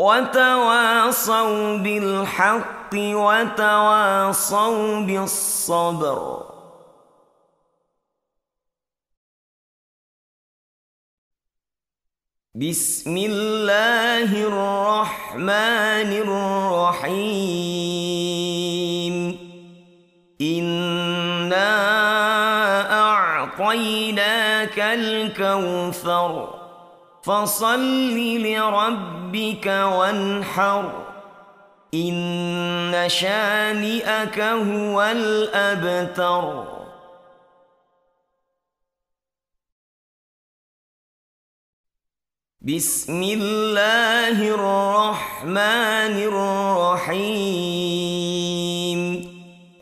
وتواصوا بالحق وتواصوا بالصبر. بسم الله الرحمن الرحيم. إنا أعطيناك الكوثر. فصل لربك وانحر. إن شانئك هو الأبتر. بسم الله الرحمن الرحيم.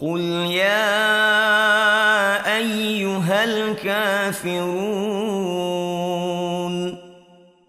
قل يا أيها الكافرون.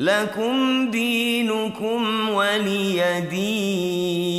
لكم دينكم ولي دين